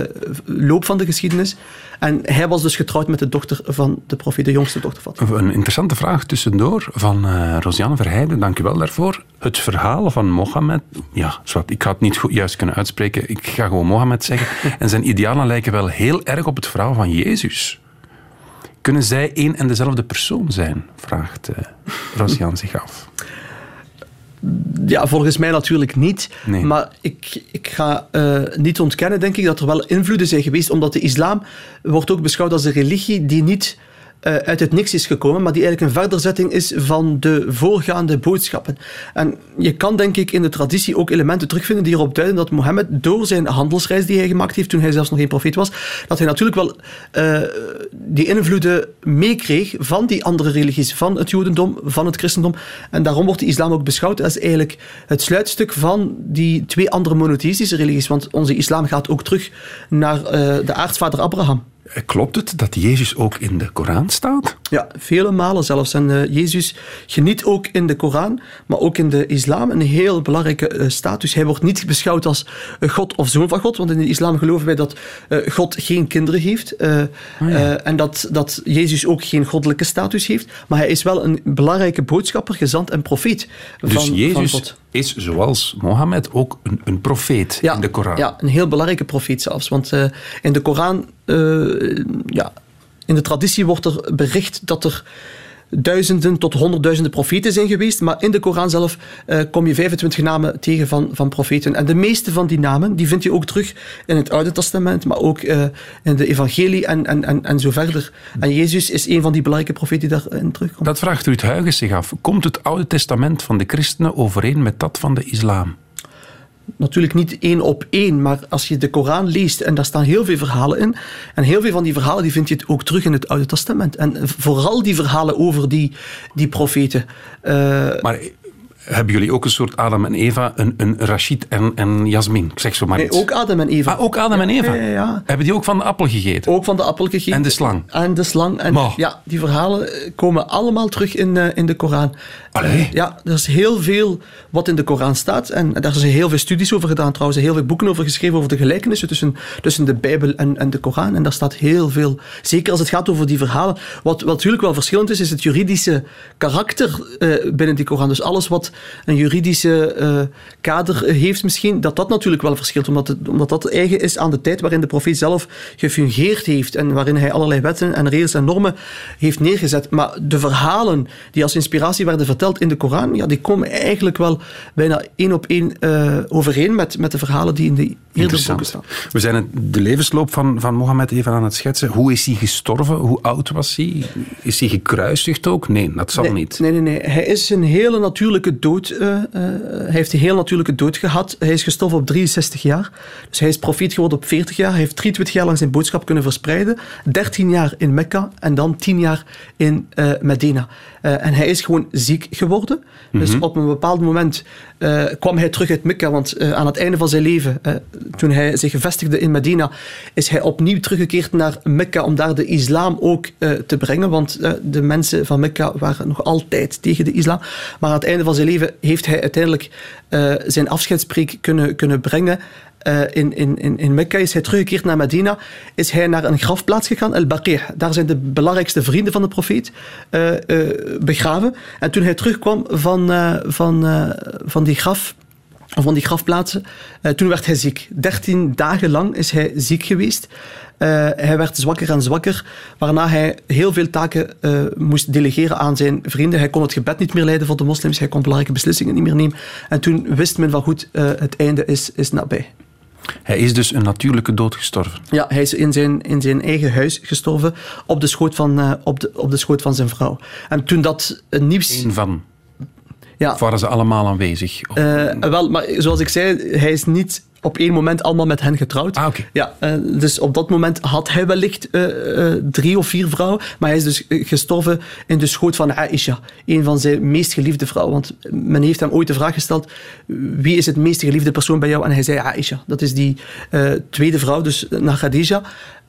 loop van de geschiedenis. En hij was dus getrouwd met de dochter van de profeet, de jongste dochter van. Een interessante vraag tussendoor van eh Rosianne Verheijden. Dank u wel daarvoor. Het verhaal van Mohammed. Ja, zwart, ik ga het niet goed juist kunnen uitspreken. Ik ga gewoon Mohammed zeggen. En zijn idealen lijken wel heel erg op het verhaal van Jezus. Kunnen zij één en dezelfde persoon zijn? Vraagt Rosianne zich af. Ja, volgens mij natuurlijk niet. Nee. Maar ik, ik ga eh, niet ontkennen, denk ik, dat er wel invloeden zijn geweest, omdat de islam wordt ook beschouwd als een religie die niet eh, uit het niks is gekomen, maar die eigenlijk een verderzetting is van de voorgaande boodschappen. En je kan, denk ik, in de traditie ook elementen terugvinden die erop duiden dat Mohammed door zijn handelsreis die hij gemaakt heeft toen hij zelfs nog geen profeet was, dat hij natuurlijk wel eh, die invloeden meekreeg van die andere religies, van het jodendom, van het christendom. En daarom wordt de islam ook beschouwd als eigenlijk het sluitstuk van die twee andere monotheïstische religies. Want onze islam gaat ook terug naar eh, de aartsvader Abraham. Eh, Klopt het dat Jezus ook in de Koran staat? Ja, vele malen zelfs. En eh, Jezus geniet ook in de Koran, maar ook in de islam een heel belangrijke eh, status. Hij wordt niet beschouwd als God of zoon van God, want in de islam geloven wij dat God geen kinderen heeft eh, en dat, dat Jezus ook geen goddelijke status heeft. Maar hij is wel een belangrijke boodschapper, gezant en profeet van, Dus van Jezus God. is zoals Mohammed ook een, een profeet in de Koran. Ja, een heel belangrijke profeet zelfs. Want in de Koran, ja, in de traditie wordt er bericht dat er duizenden tot honderdduizenden profeten zijn geweest. Maar in de Koran zelf eh, kom je 25 namen tegen van, van profeten. En de meeste van die namen die vind je ook terug in het Oude Testament, maar ook eh, in de Evangelie en, en, en, en zo verder. En Jezus is een van die belangrijke profeten die daarin terugkomt. Dat vraagt Ruud Huygens zich af. Komt het Oude Testament van de christenen overeen met dat van de islam? Natuurlijk niet één op één, maar als je de Koran leest en daar staan heel veel verhalen in, en heel veel van die verhalen die vind je ook terug in het Oude Testament. En vooral die verhalen over die, die profeten. Eh, Maar hebben jullie ook een soort Adam en Eva, een, een Rashid en, en Jasmin? Ik zeg zo maar Nee, iets. ook Adam en Eva. Ah, ook Adam en Eva? Ja, ja, ja. Hebben die ook van de appel gegeten? Ook van de appel gegeten. En de slang? En de slang. En Maar. ja, die verhalen komen allemaal terug in, eh, in de Koran. Ja, er is heel veel wat in de Koran staat. En daar zijn heel veel studies over gedaan trouwens. Heel veel boeken over geschreven over de gelijkenissen tussen, tussen de Bijbel en, en de Koran. En daar staat heel veel. Zeker als het gaat over die verhalen. Wat, wat natuurlijk wel verschillend is, is het juridische karakter eh, binnen die Koran. Dus alles wat een juridische eh, kader heeft misschien, dat dat natuurlijk wel verschilt. Omdat, het, omdat dat eigen is aan de tijd waarin de profeet zelf gefungeerd heeft. En waarin hij allerlei wetten en regels en normen heeft neergezet. Maar de verhalen die als inspiratie werden verteld in de Koran, ja, die komen eigenlijk wel bijna één op één eh, overeen met, met de verhalen die in de eerdere boeken staan. We zijn het- de levensloop van, van Mohammed even aan het schetsen. Hoe is hij gestorven? Hoe oud was hij? Is hij gekruisigd ook? Nee, dat zal nee, niet. Nee, nee, nee. Hij is een hele natuurlijke dood. eh, hij heeft een heel natuurlijke dood gehad. Hij is gestorven op 63 jaar. Dus hij is profeet geworden op 40 jaar. Hij heeft 23 jaar lang zijn boodschap kunnen verspreiden. 13 jaar in Mekka en dan 10 jaar in Medina. En hij is gewoon ziek geworden. Dus op een bepaald moment eh, kwam hij terug uit Mekka. Want eh, aan het einde van zijn leven, eh, toen hij zich vestigde in Medina, is hij opnieuw teruggekeerd naar Mekka om daar de islam ook te brengen. Want de mensen van Mekka waren nog altijd tegen de islam. Maar aan het einde van zijn leven heeft hij uiteindelijk zijn afscheidspreek kunnen, kunnen brengen. Eh, in, in, in, in Mekka is hij teruggekeerd naar Medina. Is hij naar een grafplaats gegaan, El-Baqi'. Daar zijn de belangrijkste vrienden van de profeet eh, eh, begraven. En toen hij terugkwam van, van, van die graf van die grafplaatsen. Toen werd hij ziek. Dertien dagen lang is hij ziek geweest. Hij werd zwakker en zwakker, waarna hij heel veel taken moest delegeren aan zijn vrienden. Hij kon het gebed niet meer leiden voor de moslims, hij kon belangrijke beslissingen niet meer nemen. En toen wist men van goed, het einde is, is nabij. Hij is dus een natuurlijke dood gestorven. Ja, hij is in zijn, in zijn eigen huis gestorven op de, schoot van, eh, op, de, op de schoot van zijn vrouw. En toen dat eh, nieuws... Eén van. Ja, Of waren ze allemaal aanwezig? Of- Eh, wel, maar zoals ik zei, hij is niet op één moment allemaal met hen getrouwd. Ah. Ja, eh, dus op dat moment had hij wellicht eh, eh, drie of vier vrouwen, maar hij is dus gestorven in de schoot van Aisha, een van zijn meest geliefde vrouwen. Want men heeft hem ooit de vraag gesteld, wie is het meest geliefde persoon bij jou? En hij zei Aisha. Dat is die tweede vrouw, dus na Khadija.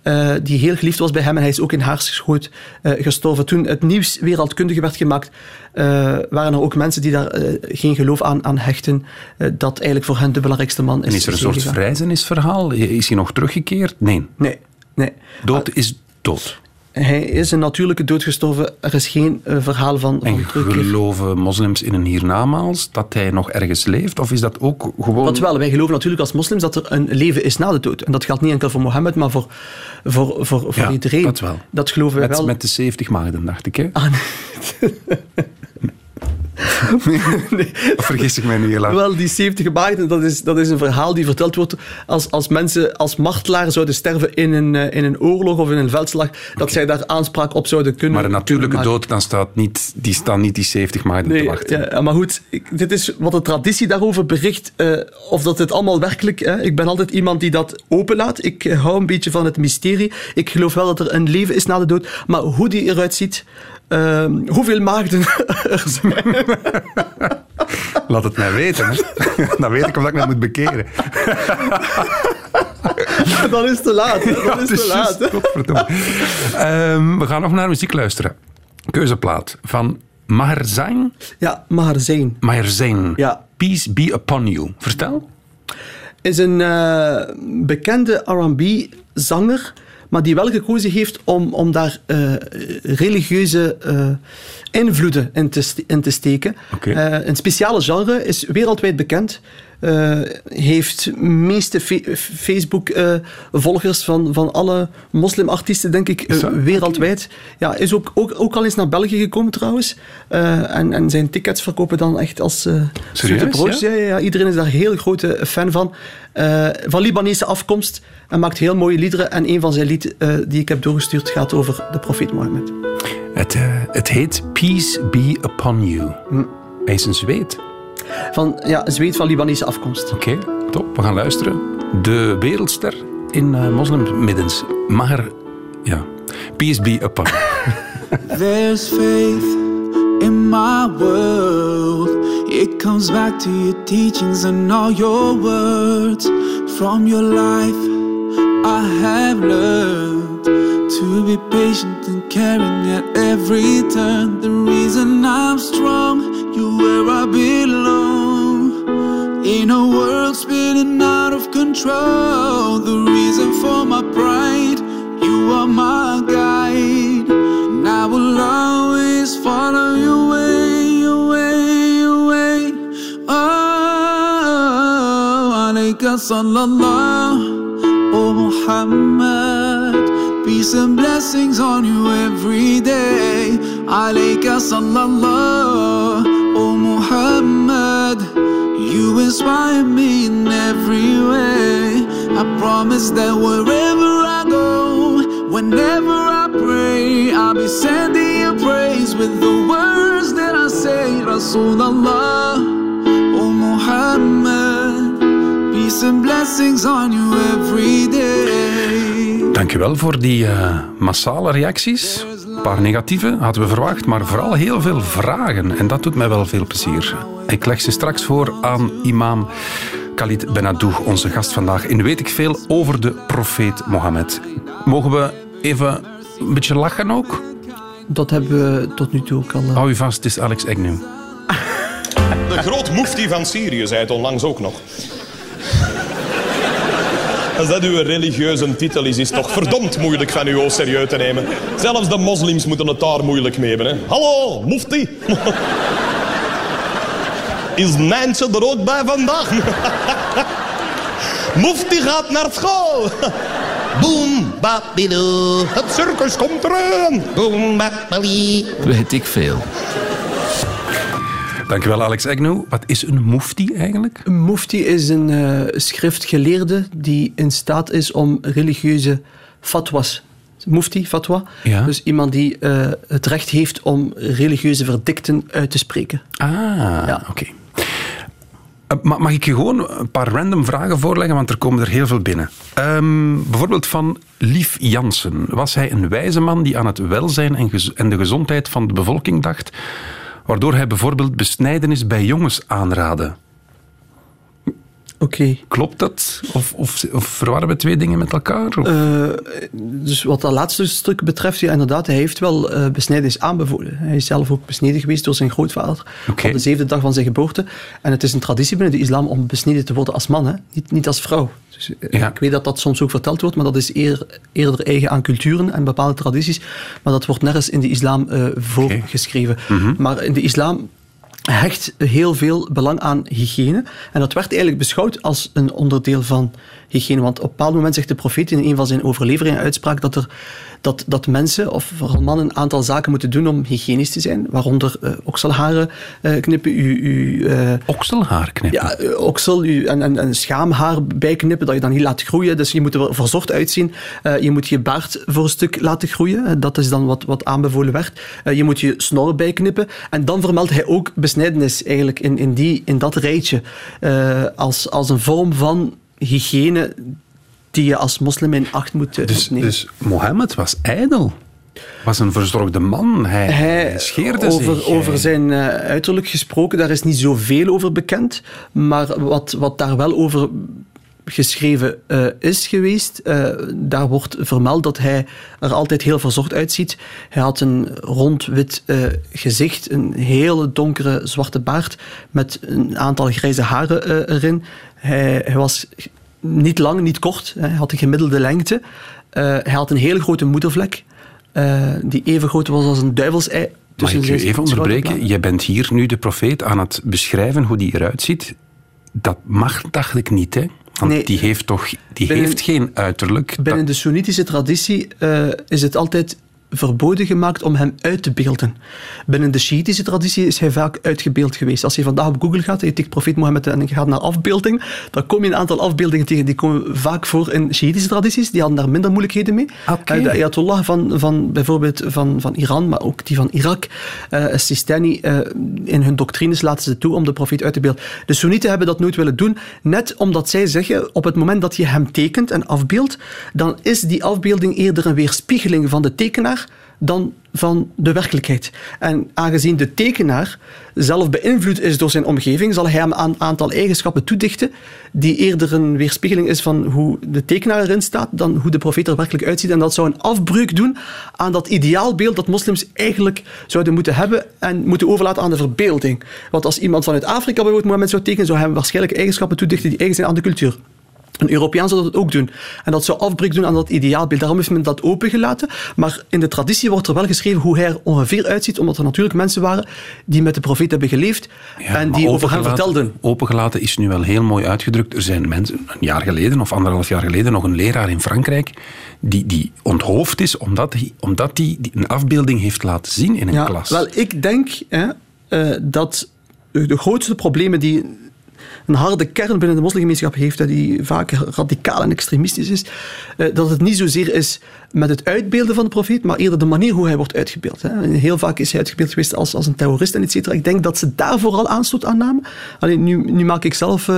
Eh, die heel geliefd was bij hem en hij is ook in haar schoot eh, gestorven. Toen het nieuws wereldkundig werd gemaakt, eh, waren er ook mensen die daar geen geloof aan, aan hechten, dat eigenlijk voor hen de belangrijkste man is. en is er een soort vrijzenisverhaal? Is hij nog teruggekeerd? Nee. Nee, nee. Dood is dood. Hij is een natuurlijke dood gestorven. Er is geen eh, verhaal van, En van geloven moslims in een hiernamaals dat hij nog ergens leeft? Of is dat ook gewoon... Wat wel, wij geloven natuurlijk als moslims dat er een leven is na de dood. En dat geldt niet enkel voor Mohammed, maar voor, voor, voor, voor Ja, iedereen. dat wel. Dat geloven wij Met, wel. met de 70 maagden, dacht ik. Hè? Ah, nee. Of vergis ik mij nu heel erg? Wel, die 70 maagden, dat is, dat is een verhaal die verteld wordt als, als mensen als martelaar zouden sterven in een, eh, in een oorlog of in een veldslag, dat zij daar aanspraak op zouden kunnen Maar een natuurlijke dood, dan staat niet, die staan niet die 70 maagden te wachten. ja, maar goed, ik- dit is wat de traditie daarover bericht. eh, of dat het allemaal werkelijk... Hè, ik ben altijd iemand die dat openlaat. Ik eh, hou een beetje van het mysterie. Ik geloof wel dat er een leven is na de dood. Maar hoe die eruit ziet... ehm, hoeveel maagden er zijn... Laat het mij weten. Hè? dan weet ik of ik mij moet bekeren. dan is het te laat. Dan is te laat. Ehm, we gaan nog naar muziek luisteren. Keuzeplaat van Maher Zain. Ja, maar zijn. Maher Zain. Ja. Peace be upon you. Vertel. is een eh, bekende R&B-zanger, maar die wel gekozen heeft om, om daar eh, religieuze eh, invloeden in te, in te steken. Eh, een speciale genre, is wereldwijd bekend. Eh, heeft meeste Facebook-volgers van, van alle moslimartiesten, denk ik, eh, wereldwijd. Ja, is ook, ook, ook al eens naar België gekomen trouwens. Eh, en, en zijn tickets verkopen dan echt als eh Serieus, broodjes. ja? Ja, ja, iedereen is daar heel grote fan van. Eh, van Libanese afkomst en maakt heel mooie liederen. En een van zijn lied eh, die ik heb doorgestuurd gaat over de profeet Mohammed. Het, eh, het heet Peace be upon you. Hm. Hij is een zweet. Van, ja, een zweet van Libanese afkomst. Oké, top. We gaan luisteren. De wereldster in eh moslimmiddens. Maher, ja. Peace be upon. There's faith in my world. It comes back to your teachings and all your words. From your life, I have learned to be patient and caring at every turn. The reason I'm strong, you're where I belong. In a world spinning out of control, the reason for my pride, you are my guide. And I will always follow your way, your way, your way. Oh, alayka sallallahu, Peace and blessings on you every day. Alayka sallallahu, oh Muhammad. You inspire me in every way. I promise that wherever I go, whenever I pray, I'll be sending you praise with the words that I say. Rasulallah, oh Muhammad. Peace and blessings on you every day. Dankjewel voor die eh, massale reacties. Een paar negatieve hadden we verwacht, maar vooral heel veel vragen. En dat doet mij wel veel plezier. Ik leg ze straks voor aan imam Khalid Benadou, onze gast vandaag. In Weet ik Veel over de profeet Mohammed. Mogen we even een beetje lachen ook? Dat hebben we tot nu toe ook al... eh, Hou u vast, het is Alex Agnew. De groot mufti van Syrië zei het onlangs ook nog. Als dat uw religieuze titel is, is het toch verdomd moeilijk van u o serieus te nemen. Zelfs de moslims moeten het daar moeilijk mee hebben. Hallo, mufti. Is Nijntje er ook bij vandaag? Mufti gaat naar school. Boom, babido. Het circus komt eraan. Boom, babali. Weet ik veel. Dankjewel, Alex Agnew. Wat is een mufti eigenlijk? Een mufti is een eh, schriftgeleerde die in staat is om religieuze fatwas. Mufti, fatwa. Ja. Dus iemand die eh, het recht heeft om religieuze verdikten uit te spreken. Ah, Ja. oké. Eh, ma- Mag ik je gewoon een paar random vragen voorleggen, want er komen er heel veel binnen. Ehm, bijvoorbeeld van Lief Jansen. Was hij een wijze man die aan het welzijn en de gezondheid van de bevolking dacht, waardoor hij bijvoorbeeld besnijdenis bij jongens aanraadde? Oké. Klopt dat? Of, of, of verwarren we twee dingen met elkaar? Eh, dus wat dat laatste stuk betreft, ja, inderdaad, hij heeft wel eh besnijdenis aanbevolen. Hij is zelf ook besneden geweest door zijn grootvader op de zevende dag van zijn geboorte. En het is een traditie binnen de islam om besneden te worden als man, hè? Niet, niet als vrouw. Dus, eh, Ja. Ik weet dat dat soms ook verteld wordt, maar dat is eer, eerder eigen aan culturen en bepaalde tradities. Maar dat wordt nergens in de islam eh, voorgeschreven. Maar in de islam hecht heel veel belang aan hygiëne. En dat werd eigenlijk beschouwd als een onderdeel van hygiëne. Want op een bepaald moment zegt de profeet in een van zijn overleveringen uitspraak dat, er, dat, dat mensen, of vooral mannen, een aantal zaken moeten doen om hygiënisch te zijn. Waaronder eh, okselharen eh, knippen, uw, uw, eh, Okselhaar knippen. ja, oksel uw- en, en, en schaamhaar bijknippen, dat je dat niet laat groeien. Dus je moet er verzorgd uitzien. Je moet je baard voor een stuk laten groeien. Dat is dan wat, wat aanbevolen werd. Je moet je snor bijknippen. En dan vermeldt hij ook besnijdenis eigenlijk in, in, die, in dat rijtje. als, als een vorm van hygiëne die je als moslim in acht moet Dus, nemen. dus Mohammed was ijdel. Was een verzorgde man. Hij, Hij, scheerde over, zich. over zijn eh, uiterlijk gesproken, daar is niet zoveel over bekend. Maar wat, wat daar wel over geschreven eh, is geweest, eh, daar wordt vermeld dat hij er altijd heel verzorgd uitziet. Hij had een rond wit gezicht, een hele donkere zwarte baard met een aantal grijze haren erin. Hij, hij was niet lang, niet kort. Hij had een gemiddelde lengte. Eh, hij had een hele grote moedervlek, eh, die even groot was als een duivelsei. Mag ik je even onderbreken? Jij bent hier nu de profeet aan het beschrijven hoe die eruit ziet. Dat mag, dacht ik niet, hè? Want Nee. die heeft toch die Binnen- heeft geen uiterlijk. Binnen de Soenitische traditie eh, is het altijd verboden gemaakt om hem uit te beelden. Binnen de Shiïtische traditie is hij vaak uitgebeeld geweest. Als je vandaag op Google gaat en je tikt profeet Mohammed en je gaat naar afbeelding, dan kom je een aantal afbeeldingen tegen. Die komen vaak voor in Shiïtische tradities. Die hadden daar minder moeilijkheden mee. Oké. Eh, de Ayatollah van, van bijvoorbeeld van, van Iran, maar ook die van Irak, eh Sistani, eh, in hun doctrines laten ze toe om de profeet uit te beelden. De Soenieten hebben dat nooit willen doen, net omdat zij zeggen, op het moment dat je hem tekent en afbeeldt, dan is die afbeelding eerder een weerspiegeling van de tekenaar dan van de werkelijkheid. En aangezien de tekenaar zelf beïnvloed is door zijn omgeving, zal hij hem een aantal eigenschappen toedichten die eerder een weerspiegeling is van hoe de tekenaar erin staat dan hoe de profeet er werkelijk uitziet. En dat zou een afbreuk doen aan dat ideaalbeeld dat moslims eigenlijk zouden moeten hebben en moeten overlaten aan de verbeelding. Want als iemand vanuit Afrika bijvoorbeeld Mohammed zou tekenen, zou hij hem waarschijnlijk eigenschappen toedichten die eigen zijn aan de cultuur. Een Europeaan zou dat ook doen. En dat zou afbreuk doen aan dat ideaalbeeld. Daarom heeft men dat opengelaten. Maar in de traditie wordt er wel geschreven hoe hij er ongeveer uitziet, omdat er natuurlijk mensen waren die met de profeet hebben geleefd en die over hem vertelden. Opengelaten is nu wel heel mooi uitgedrukt. Er zijn mensen, een jaar geleden of anderhalf jaar geleden, nog een leraar in Frankrijk die, die onthoofd is omdat hij omdat die, die een afbeelding heeft laten zien in een Ja, klas. wel, ik denk hè, eh, dat de grootste problemen die een harde kern binnen de moslimgemeenschap heeft, die vaak radicaal en extremistisch is, eh, dat het niet zozeer is met het uitbeelden van de profeet, maar eerder de manier hoe hij wordt uitgebeeld. Heel vaak is hij uitgebeeld geweest als, als een terrorist en et cetera. Ik denk dat ze daar vooral aanstoot aan namen. Alleen nu, nu maak ik zelf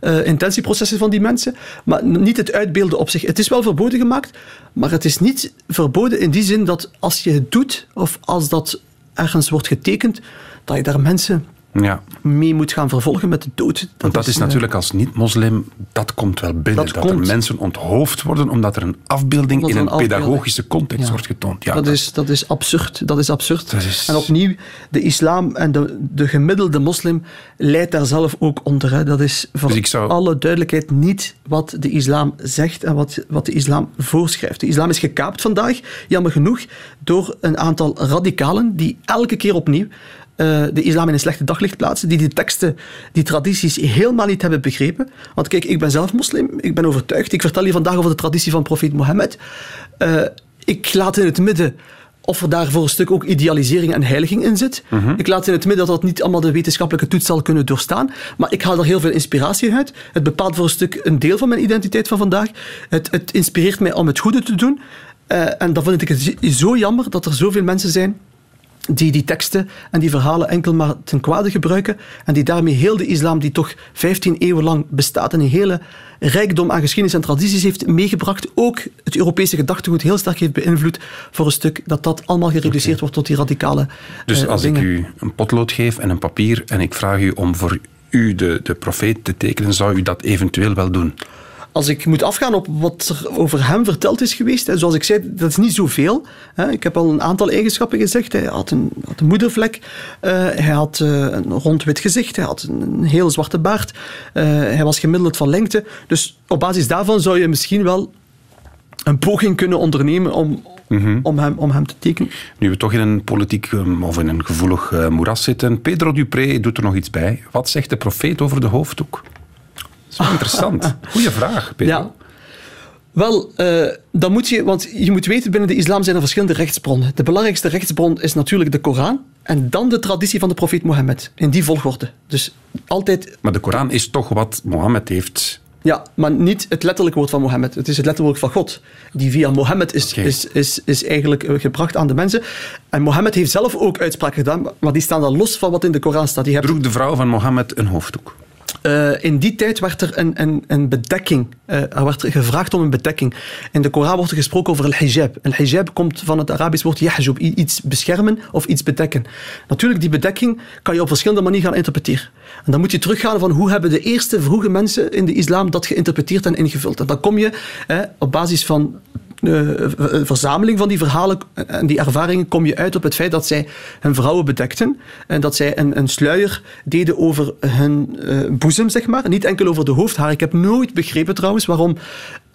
eh, intentieprocessen van die mensen, maar niet het uitbeelden op zich. Het is wel verboden gemaakt, maar het is niet verboden in die zin dat als je het doet, of als dat ergens wordt getekend, dat je daar mensen ja. mee moet gaan vervolgen met de dood. Want dat is eh, natuurlijk als niet-moslim, dat komt wel binnen. Dat Dat, er mensen onthoofd worden omdat er een afbeelding in een, een afbeelding- pedagogische context Ja. wordt getoond. Ja, dat, is, dat is absurd. Dat is absurd. Dat is- En opnieuw, de islam en de, de gemiddelde moslim leidt daar zelf ook onder. Hè. Dat is voor Dus zou- alle duidelijkheid niet wat de islam zegt en wat, wat de islam voorschrijft. De islam is gekaapt vandaag, jammer genoeg, door een aantal radicalen die elke keer opnieuw eh, de islam in een slechte daglicht plaatsen, die die teksten, die tradities helemaal niet hebben begrepen. Want kijk, ik ben zelf moslim, ik ben overtuigd. Ik vertel je vandaag over de traditie van profeet Mohammed. Eh, ik laat in het midden of er daar voor een stuk ook idealisering en heiliging in zit. Ik laat in het midden dat dat niet allemaal de wetenschappelijke toets zal kunnen doorstaan. Maar ik haal er heel veel inspiratie uit. Het bepaalt voor een stuk een deel van mijn identiteit van vandaag. Het, het inspireert mij om het goede te doen. Eh, en dan vind ik het zo jammer dat er zoveel mensen zijn die die teksten en die verhalen enkel maar ten kwade gebruiken en die daarmee heel de islam, die toch 15 eeuwen lang bestaat en een hele rijkdom aan geschiedenis en tradities heeft meegebracht, ook het Europese gedachtegoed heel sterk heeft beïnvloed voor een stuk dat dat allemaal gereduceerd wordt tot die radicale Dus eh, als dingen. ik u een potlood geef en een papier en ik vraag u om voor u de, de profeet te tekenen, zou u dat eventueel wel doen? Als ik moet afgaan op wat er over hem verteld is geweest, hè, zoals ik zei, dat is niet zoveel. Hè. Ik heb al een aantal eigenschappen gezegd. Hij had een, had een moedervlek, eh, hij had eh, een rond wit gezicht, hij had een, een heel zwarte baard, eh, hij was gemiddeld van lengte. Dus op basis daarvan zou je misschien wel een poging kunnen ondernemen om, om, hem, om hem te tekenen. Nu we toch in een politiek um, of in een gevoelig moeras zitten, Pedro Dupré doet er nog iets bij. Wat zegt de profeet over de hoofddoek? Dat is interessant. Goeie vraag, Pedro. Ja. Wel, uh, dan moet je, want je moet weten, binnen de islam zijn er verschillende rechtsbronnen. De belangrijkste rechtsbron is natuurlijk de Koran en dan de traditie van de profeet Mohammed. In die volgorde. Dus altijd... Maar de Koran is toch wat Mohammed heeft... Ja, maar niet het letterlijke woord van Mohammed. Het is het letterlijke woord van God. Die via Mohammed is, okay. is, is, is eigenlijk gebracht aan de mensen. En Mohammed heeft zelf ook uitspraken gedaan, maar die staan dan los van wat in de Koran staat. Die Droeg de vrouw van Mohammed een hoofddoek? Uh, in die tijd werd er een, een, een bedekking, uh, er werd gevraagd om een bedekking. In de Koran wordt er gesproken over al-hijab. Al-hijab komt van het Arabisch woord yahjub, iets beschermen of iets bedekken. Natuurlijk, die bedekking kan je op verschillende manieren gaan interpreteren. En dan moet je teruggaan van hoe hebben de eerste vroege mensen in de islam dat geïnterpreteerd en ingevuld. En dan kom je eh, op basis van verzameling van die verhalen en die ervaringen kom je uit op het feit dat zij hun vrouwen bedekten en dat zij een, een sluier deden over hun uh, boezem, zeg maar. Niet enkel over de hoofdhaar. Ik heb nooit begrepen trouwens waarom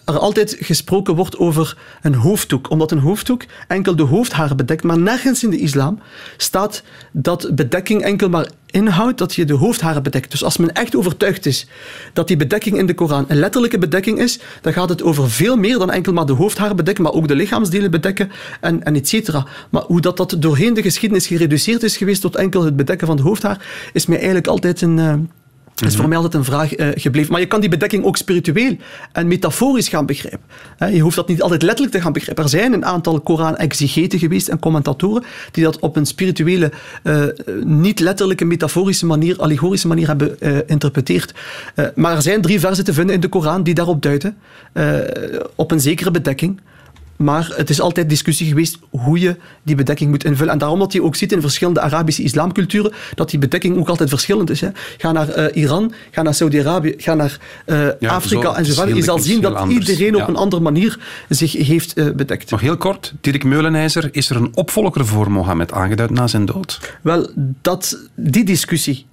er altijd gesproken wordt over een hoofddoek, omdat een hoofddoek enkel de hoofdharen bedekt, maar nergens in de islam staat dat bedekking enkel maar inhoudt dat je de hoofdharen bedekt. Dus als men echt overtuigd is dat die bedekking in de Koran een letterlijke bedekking is, dan gaat het over veel meer dan enkel maar de hoofdharen bedekken, maar ook de lichaamsdelen bedekken en, en et cetera. Maar hoe dat, dat doorheen de geschiedenis gereduceerd is geweest tot enkel het bedekken van de hoofdhaar, is mij eigenlijk altijd een... Uh, is voor mij altijd een vraag uh, gebleven. Maar je kan die bedekking ook spiritueel en metaforisch gaan begrijpen. Je hoeft dat niet altijd letterlijk te gaan begrijpen. Er zijn een aantal Koran-exegeten geweest en commentatoren die dat op een spirituele, uh, niet letterlijke, metaforische manier, allegorische manier hebben geïnterpreteerd. maar er zijn drie versen te vinden in de Koran die daarop duiden. op een zekere bedekking. Maar het is altijd discussie geweest hoe je die bedekking moet invullen. En daarom dat je ook ziet in verschillende Arabische islamculturen dat die bedekking ook altijd verschillend is. Hè. Ga naar eh, Iran, ga naar Saudi-Arabië, ga naar eh, Ja, Afrika zo, en zo verder. Je zal zien dat anders. iedereen op een andere manier zich heeft eh, bedekt. Nog heel kort, Dirk Meulenijzer, is er een opvolger voor Mohammed aangeduid na zijn dood? Wel, dat, die discussie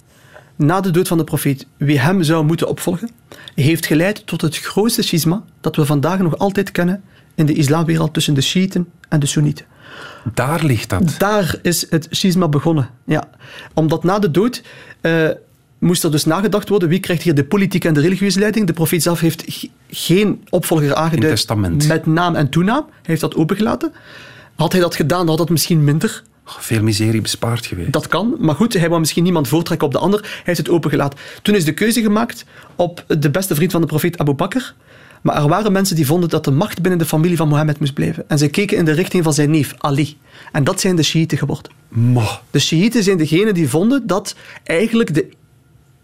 na de dood van de profeet, wie hem zou moeten opvolgen, heeft geleid tot het grootste schisma dat we vandaag nog altijd kennen in de islamwereld tussen de Shiiten en de Soenieten. Daar ligt dat. Daar is het schisma begonnen. Ja. Omdat na de dood eh, moest er dus nagedacht worden wie krijgt hier de politieke en de religieuze leiding. De profeet zelf heeft geen opvolger aangeduid testament. met naam en toenaam. Hij heeft dat opengelaten. Had hij dat gedaan, had dat misschien minder Veel miserie bespaard geweest. dat kan, maar goed, hij wou misschien niemand voortrekken op de ander. Hij heeft het opengelaten. Toen is de keuze gemaakt op de beste vriend van de profeet Abu Bakr. Maar er waren mensen die vonden dat de macht binnen de familie van Mohammed moest blijven. En zij keken in de richting van zijn neef, Ali. En dat zijn de Shiiten geworden. De Shiiten zijn degenen die vonden dat eigenlijk de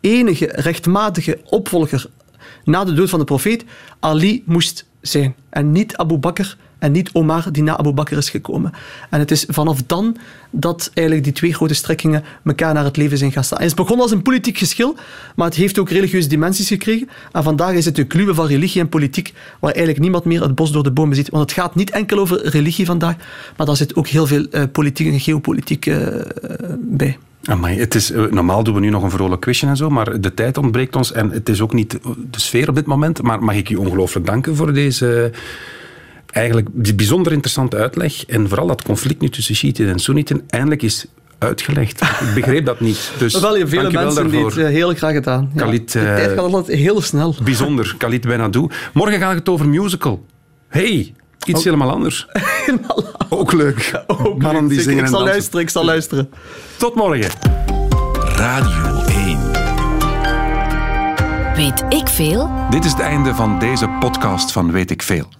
enige rechtmatige opvolger na de dood van de profeet Ali moest zijn. En niet Abu Bakr en niet Omar die na Abu Bakr is gekomen. En het is vanaf dan dat eigenlijk die twee grote strekkingen elkaar naar het leven zijn gaan staan. Het is begonnen als een politiek geschil, maar het heeft ook religieuze dimensies gekregen. En vandaag is het een kluwe van religie en politiek waar eigenlijk niemand meer het bos door de bomen ziet. Want het gaat niet enkel over religie vandaag, maar daar zit ook heel veel eh, politiek en geopolitiek eh, bij. Amai, het is, eh, normaal doen we nu nog een vrolijk quizje en zo, maar de tijd ontbreekt ons en het is ook niet de sfeer op dit moment. Maar mag ik u ongelooflijk danken voor deze eigenlijk bijzonder interessante uitleg en vooral dat conflict nu tussen Shiiten en Soenieten eindelijk is uitgelegd. Ik begreep dat niet. Dus wel, je vele mensen die het eh, heel graag gedaan. Ja. Khalid, de eh, tijd gaat altijd heel snel. Bijzonder, Khalid Benadou. Morgen gaat het over musical. Hey, iets helemaal anders. Ook leuk. Mannen die zingen ik en zal dansen. luisteren, ik zal luisteren. Tot morgen. Radio 1. Weet ik veel? Dit is het einde van deze podcast van Weet ik Veel.